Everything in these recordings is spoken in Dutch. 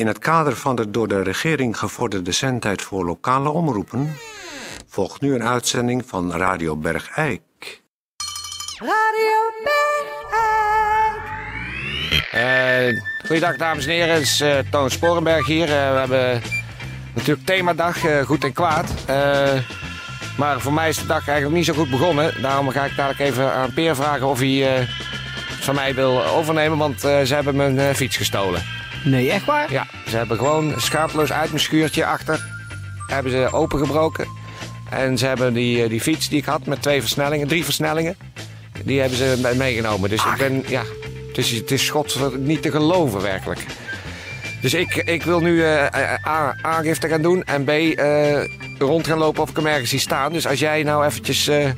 In het kader van de door de regering gevorderde zendtijd voor lokale omroepen volgt nu een uitzending van Radio Bergijk. Radio Uh, goeiedag dames en heren, het is uh, Toon Sporenberg hier. Uh, we hebben natuurlijk themadag, goed en kwaad. maar voor mij is de dag eigenlijk niet zo goed begonnen. Daarom ga ik dadelijk even aan Peer vragen of hij van mij wil overnemen. Want ze hebben mijn fiets gestolen. Nee, echt waar? Ja, ze hebben gewoon schapeloos uit mijn schuurtje achter. Hebben ze opengebroken. En ze hebben die, die fiets die ik had met twee versnellingen, drie versnellingen. Die hebben ze meegenomen. Dus ik ben, ja, het is, het is schot niet te geloven werkelijk. Dus ik, ik wil nu uh, A, aangifte gaan doen en B, uh, rond gaan lopen of ik hem ergens zie staan. Dus als jij nou eventjes uh,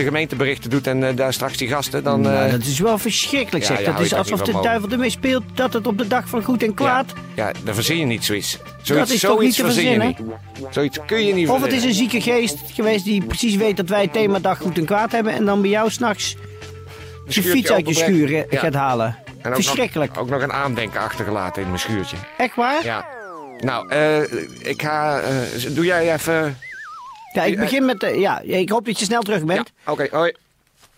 de gemeenteberichten doet en daar straks die gasten, dan... Nou, dat is wel verschrikkelijk zeg. Ja, dat is alsof de duivel ermee speelt dat het op de dag van goed en kwaad... Ja, ja dan verzin je niet zoiets. zoiets dat is toch niet te verzinnen? Zoiets kun je niet Of het is een zieke geest geweest die precies weet dat wij het thema dag goed en kwaad hebben en dan bij jou s'nachts je fiets uit je schuur gaat halen. En Verschrikkelijk. Nog, ook nog een aandenken achtergelaten in mijn schuurtje. Echt waar? Ja. Nou, uh, ik ga... Uh, doe jij even... Ja, ik begin met... Uh, ja, ik hoop dat je snel terug bent. Ja. Oké, okay, hoi.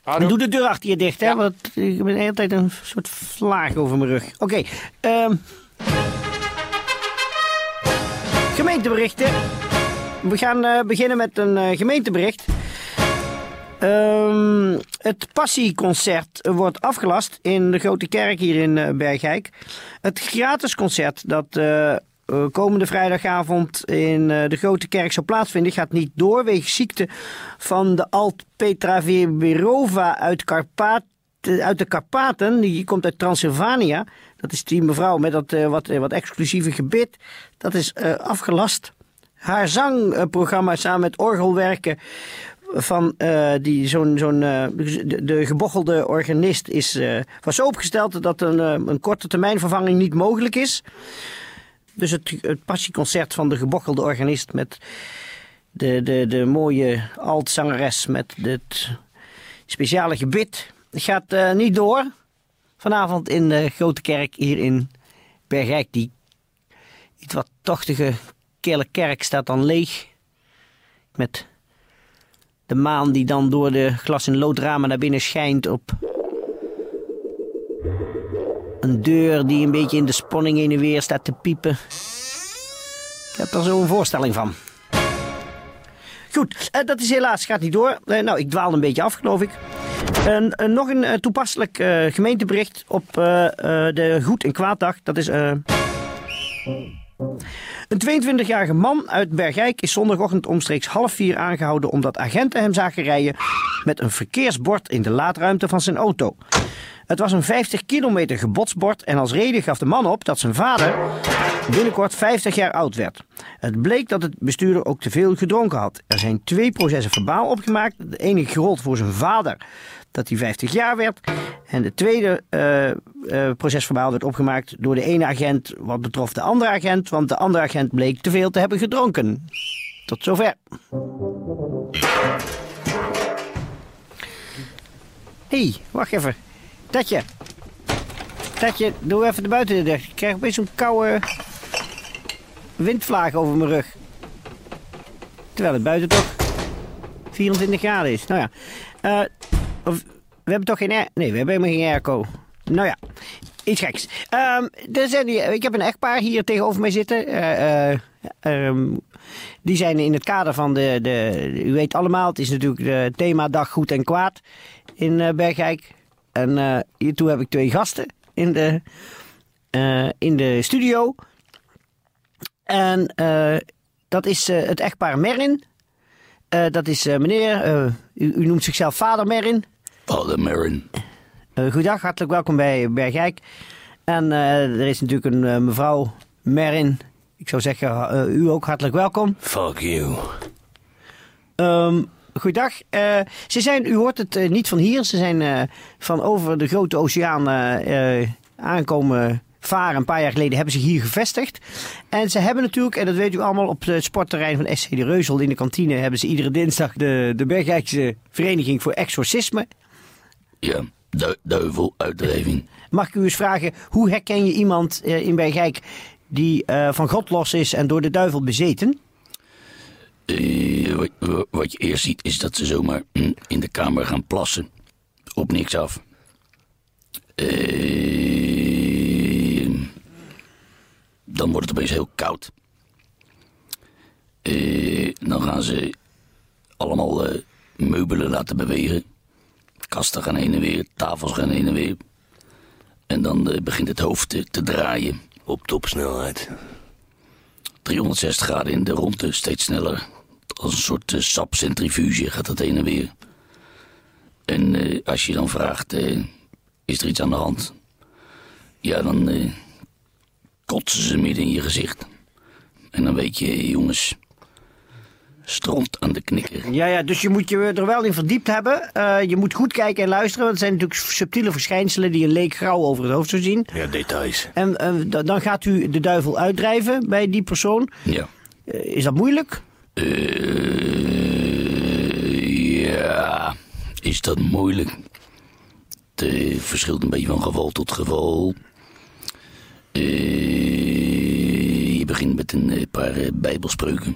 Hallo. Doe de deur achter je dicht, hè? Ja. Want ik heb de hele tijd een soort vlaag over mijn rug. Oké. Okay, um, gemeenteberichten. We gaan beginnen met een gemeentebericht. Um, het Passieconcert wordt afgelast in de Grote Kerk hier in uh, Bergijk. Het gratis concert dat uh, komende vrijdagavond in uh, de Grote Kerk zou plaatsvinden, gaat niet door wegens ziekte van de Alt Petra Verberova uit, uit de Karpaten. Die komt uit Transylvania. Dat is die mevrouw met dat wat, wat exclusieve gebit. Dat is afgelast. Haar zangprogramma samen met orgelwerken van die, zo'n, zo'n, de, de, gebochelde organist is, was opgesteld dat een, een korte termijn vervanging niet mogelijk is. Dus het, passieconcert van de gebochelde organist met de, de, de mooie altzangeres met het speciale gebit gaat niet door. Vanavond in de Grote Kerk hier in Bergijk. Die iets wat tochtige kille kerk staat dan leeg. Met de maan die dan door de glas- en loodramen naar binnen schijnt op een deur die een beetje in de spanning heen en weer staat te piepen. Ik heb er zo een voorstelling van. Goed, eh, dat is helaas, gaat niet door. Eh, nou, ik dwaal een beetje af, geloof ik. Uh, nog een toepasselijk gemeentebericht op de Goed- en Kwaaddag. Dat is... Een 22-jarige man uit Bergijk is zondagochtend omstreeks half vier aangehouden omdat agenten hem zagen rijden met een verkeersbord in de laadruimte van zijn auto. Het was een 50 kilometer gebotsbord en als reden gaf de man op dat zijn vader binnenkort 50 jaar oud werd. Het bleek dat het bestuurder ook te veel gedronken had. Er zijn twee processen verbaal opgemaakt. De ene gerold voor zijn vader, dat hij 50 jaar werd. En de tweede uh, uh, procesverbaal werd opgemaakt door de ene agent wat betrof de andere agent, want de andere agent bleek te veel te hebben gedronken. Tot zover. hey, wacht even. Tatje. Tatje, doe even de buiten dicht. Ik krijg opeens zo'n koude windvlaag over mijn rug. Terwijl het buiten toch 24 graden is. Nou ja. Of, we hebben toch geen air... Nee, we hebben helemaal geen airco. Nou ja, iets geks. Um, er zijn ik heb een echtpaar hier tegenover mij zitten. Uh, uh, um, die zijn in het kader van de, de... U weet allemaal, het is natuurlijk de thema Dag Goed en Kwaad in Bergijk. En hiertoe heb ik twee gasten in de, in de studio. En dat is het echtpaar Merin. dat is meneer, u, u, noemt zichzelf vader Merin. Vader Merin. Uh, goedendag, hartelijk welkom bij Bergijk. En uh, er is natuurlijk een uh, mevrouw Merin. Ik zou zeggen, u ook hartelijk welkom. Fuck you. Um, goedendag. ze zijn, u hoort het niet van hier, ze zijn van over de grote oceaan aankomen varen. Een paar jaar geleden hebben ze hier gevestigd. En ze hebben natuurlijk, en dat weet u allemaal, op het sportterrein van SC de Reuzel in de kantine hebben ze iedere dinsdag de, de Bergijkse Vereniging voor Exorcisme. Ja. Du duiveluitdrijving. Mag ik u eens vragen, hoe herken je iemand eh, in Bergijk die eh, van God los is en door de duivel bezeten? Eh, wat, wa- wat je eerst ziet is dat ze zomaar mm, in de kamer gaan plassen. Op niks af. Eh, dan wordt het opeens heel koud. Eh, dan gaan ze allemaal meubelen laten bewegen. Kasten gaan heen en weer, tafels gaan heen en weer. En dan begint het hoofd te, te draaien. Op topsnelheid. 360 graden in de ronde, steeds sneller. Als een soort eh, sapcentrifuge gaat dat heen en weer. En eh, als je dan vraagt, eh, is er iets aan de hand? Ja, dan eh, kotsen ze midden in je gezicht. En dan weet je, jongens, stront aan de knikker. Ja, ja, dus je moet je er wel in verdiept hebben. Eh, je moet goed kijken en luisteren, want het zijn natuurlijk subtiele verschijnselen die een leek grauw over het hoofd zou zien. Ja, details. En da- dan gaat u de duivel uitdrijven bij die persoon. Ja. Is dat moeilijk? Eh, ja, is dat moeilijk? Het eh, verschilt een beetje van geval tot geval. Eh, je begint met een paar bijbelspreuken.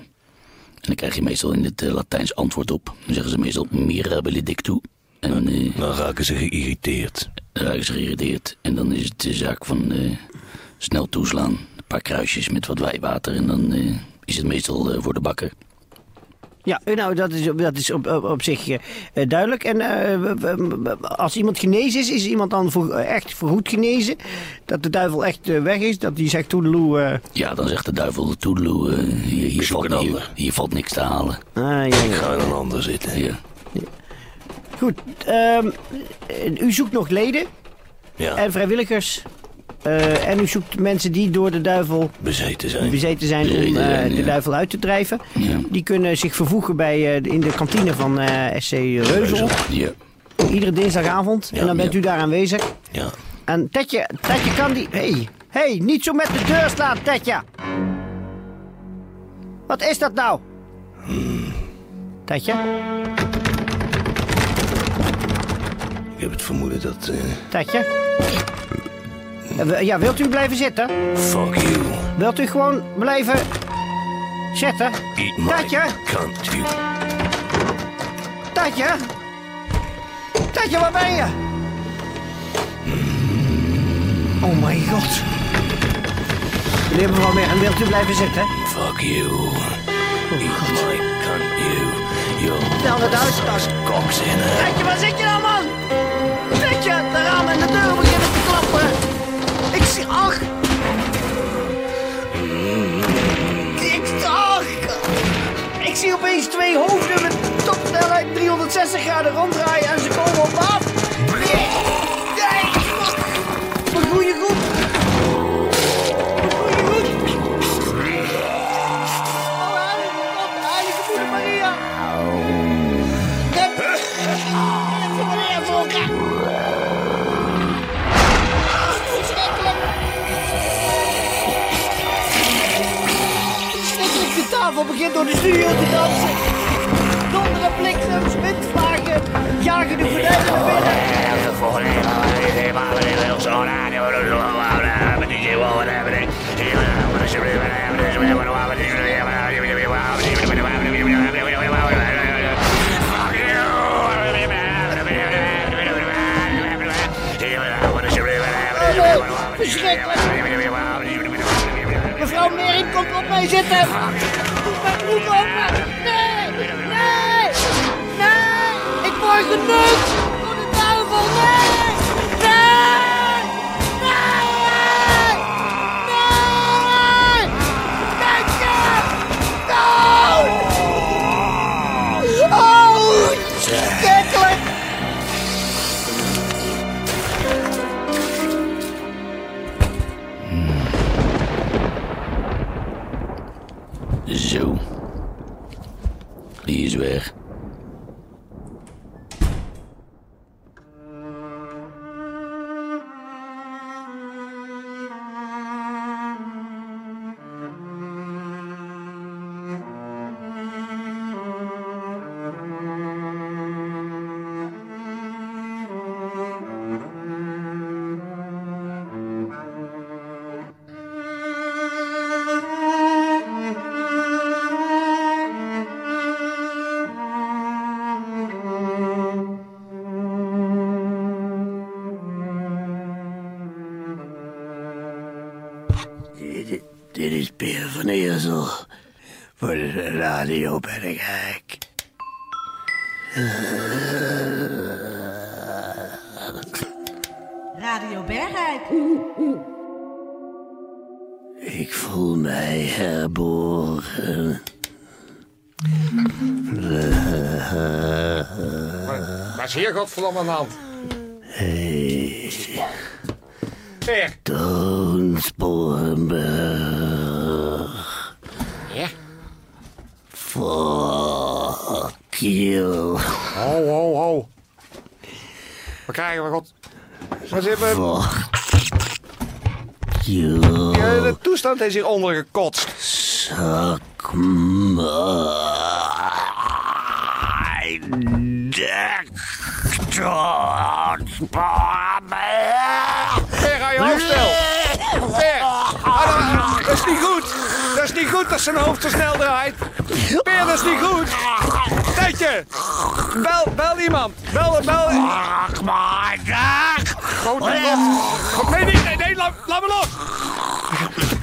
En dan krijg je meestal in het Latijns antwoord op. Dan zeggen ze meestal mirabile dictu. En Dan raken ze geïrriteerd. dan raken ze geïrriteerd. En dan is het de zaak van snel toeslaan. Een paar kruisjes met wat wijwater. En dan is het meestal voor de bakker. Ja, nou, dat is, dat is op, op, op zich eh, duidelijk. En eh, als iemand genezen is, is iemand dan voor, eh, echt voorgoed genezen? Dat de duivel echt weg is? Dat die zegt toedeloe... eh Ja, dan zegt de duivel toedeloe, eh, hier, hier, valt, hier, hier valt niks te halen. ah, ja, ja. Ga in een ander zitten. Ja. Goed, ehm, eh, u zoekt nog leden Ja, en vrijwilligers. Eh, en u zoekt mensen die door de duivel bezeten zijn. bezeten zijn om eh, de duivel uit te drijven. Ja. Die kunnen zich vervoegen bij, eh, in de kantine van SC Reuzel. Ja. Iedere dinsdagavond. en dan bent u daar aanwezig. Ja. En Tetje, Tetje kan die... hey, hey, niet zo met de deur slaan, Tetje. Wat is dat nou? Tetje, Ik heb het vermoeden dat... Tetje. Eh, Ja, wilt u blijven zitten? fuck you. Wilt u gewoon blijven zitten? My cunt, you. Tetje. Tetje, waar ben je? Oh mijn god. Meneer mevrouw Mergen, wilt u blijven zitten? Fuck you. Eat my cunt, you. Yo. Stel het uit. Kokzinner. Tetje, waar zit je nou, man? Tetje, Ik zie opeens twee hoofden met topsnelheid 360 graden ronddraaien en ze komen op af. Begint door de studio te dansen. Donderen bliksems, windvlagen, jagen de gordijnen naar binnen. Verschrikkelijk. Mevrouw Mering komt op mij zitten. Ik Dit, is Peer van Eersel. Voor de radio Bergijk. Radio Bergijk. Ik voel mij herboren. Waar is hier godverdomme aan de hand? Hey, Peer. Toon Sporenberg. Ja? Fuck you. Ho, ho, ho. Wat krijgen we, god? Wat zit we? You Ja, de toestand is hier ondergekotst. suck my dick. Toon Sporenberg. Peer, hou je hoofd stil. Peer. Ah, dat is niet goed. Niet goed dat zijn hoofd zo snel draait. Peer, dat is niet goed. Tijdje. Bel, bel iemand. Bel, bel. Laat los. Goed, Nee, nee, nee, nee, laat, laat me los.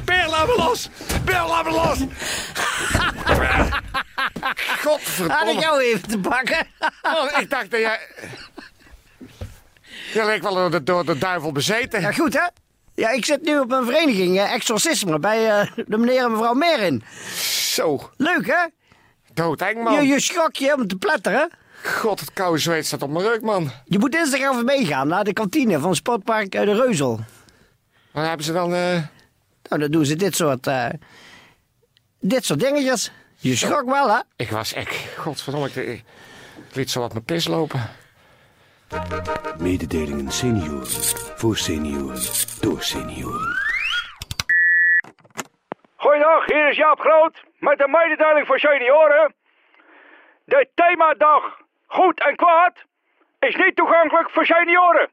Peer, laat me los. Peer, laat me los. Had ik Godverdomme. jou even te pakken? Oh, ik dacht dat jij... Je leek wel door de, door de duivel bezeten. Ja, goed hè? Ja, ik zit nu op een vereniging, eh, Exorcisme, bij eh, de meneer en mevrouw Merin. Zo, Leuk hè? doodeng, man. Je, je schrok je om te pletteren. God, het koude zweet staat op mijn rug, man. Je moet dinsdag even meegaan naar de kantine van Sportpark eh, de Reuzel. Waar hebben ze dan... eh, Nou, dan doen ze dit soort, eh, dit soort dingetjes. Je schrok wel hè? Ik was echt... Godverdomme, ik, ik liet zo wat mijn pis lopen. Mededelingen senioren. Voor senioren. Door senioren. Goeiedag, hier is Jaap Groot met een mededeling voor senioren. De themadag Goed en Kwaad is niet toegankelijk voor senioren.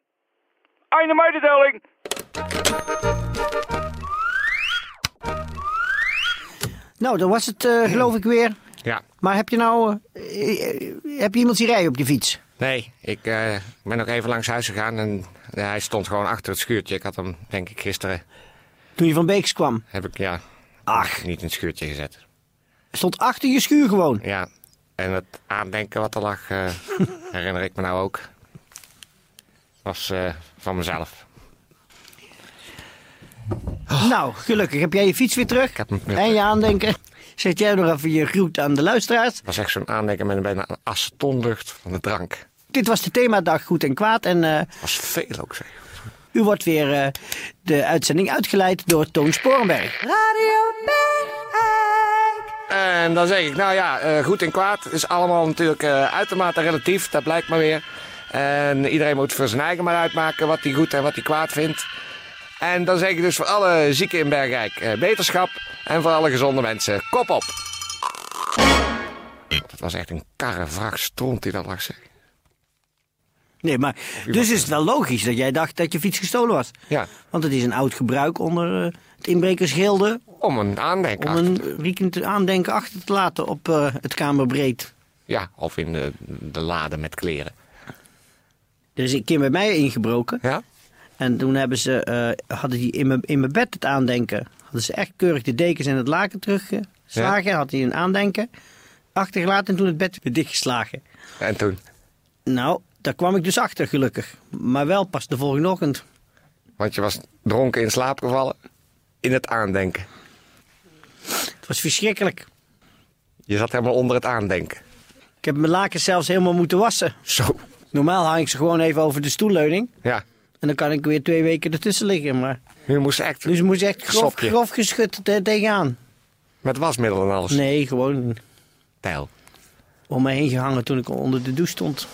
Einde mededeling. Nou, dan was het eh, geloof ik weer. Ja. Maar heb je nou, eh, eh, heb je iemand zien rijden op je fiets? Nee, ik eh, ben nog even langs huis gegaan en ja, hij stond gewoon achter het schuurtje. Ik had hem, denk ik, gisteren... Toen je van Beeks kwam. Heb ik, ja... Ach. Niet in het schuurtje gezet. Stond achter je schuur gewoon. Ja. En het aandenken wat er lag, eh, herinner ik me nou ook. Was eh, van mezelf. Nou, gelukkig heb jij je fiets weer terug. heb hem weer en je aandenken. Zet jij nog even je groet aan de luisteraars. Het was echt zo'n aandenken met een bijna een acetonlucht van de drank. Dit was de themadag Goed en Kwaad. En eh, was veel ook, zeg. u wordt weer eh, de uitzending uitgeleid door Toon Sporenberg. Radio Bergijk. En dan zeg ik, nou ja, eh, goed en kwaad is allemaal natuurlijk eh, uitermate relatief. Dat blijkt maar weer. En iedereen moet voor zijn eigen maar uitmaken wat hij goed en wat hij kwaad vindt. En dan zeg ik dus voor alle zieken in Bergrijk eh, beterschap. En voor alle gezonde mensen, kop op. Dat was echt een karrevracht stront die dat lag, zeg. Nee, maar dus is het wel logisch dat jij dacht dat je fiets gestolen was. Ja, Want het is een oud gebruik onder eh, het inbrekersgilde. om een aandenken Om achter te- een riekend aandenken achter te laten op eh, het kamerbreed. Ja, of in de, de lade met kleren. Er is een keer bij mij ingebroken. Ja? En toen hebben ze, eh, hadden die in mijn, in mijn bed het aandenken. Hadden ze echt keurig de dekens en het laken teruggeslagen. Had hij een aandenken achtergelaten en toen het bed weer dichtgeslagen. En toen? Nou, daar kwam ik dus achter gelukkig. Maar wel pas de volgende ochtend. Want je was dronken in slaap gevallen. In het aandenken. Het was verschrikkelijk. Je zat helemaal onder het aandenken. Ik heb mijn lakens zelfs helemaal moeten wassen. Zo. Normaal hang ik ze gewoon even over de stoelleuning. Ja. En dan kan ik weer twee weken ertussen liggen. Maar Nu moest echt dus moest echt grof, Sopje. grof geschud te- tegenaan. met wasmiddel en alles. Nee, gewoon Tijl. om me heen gehangen toen ik onder de douche stond.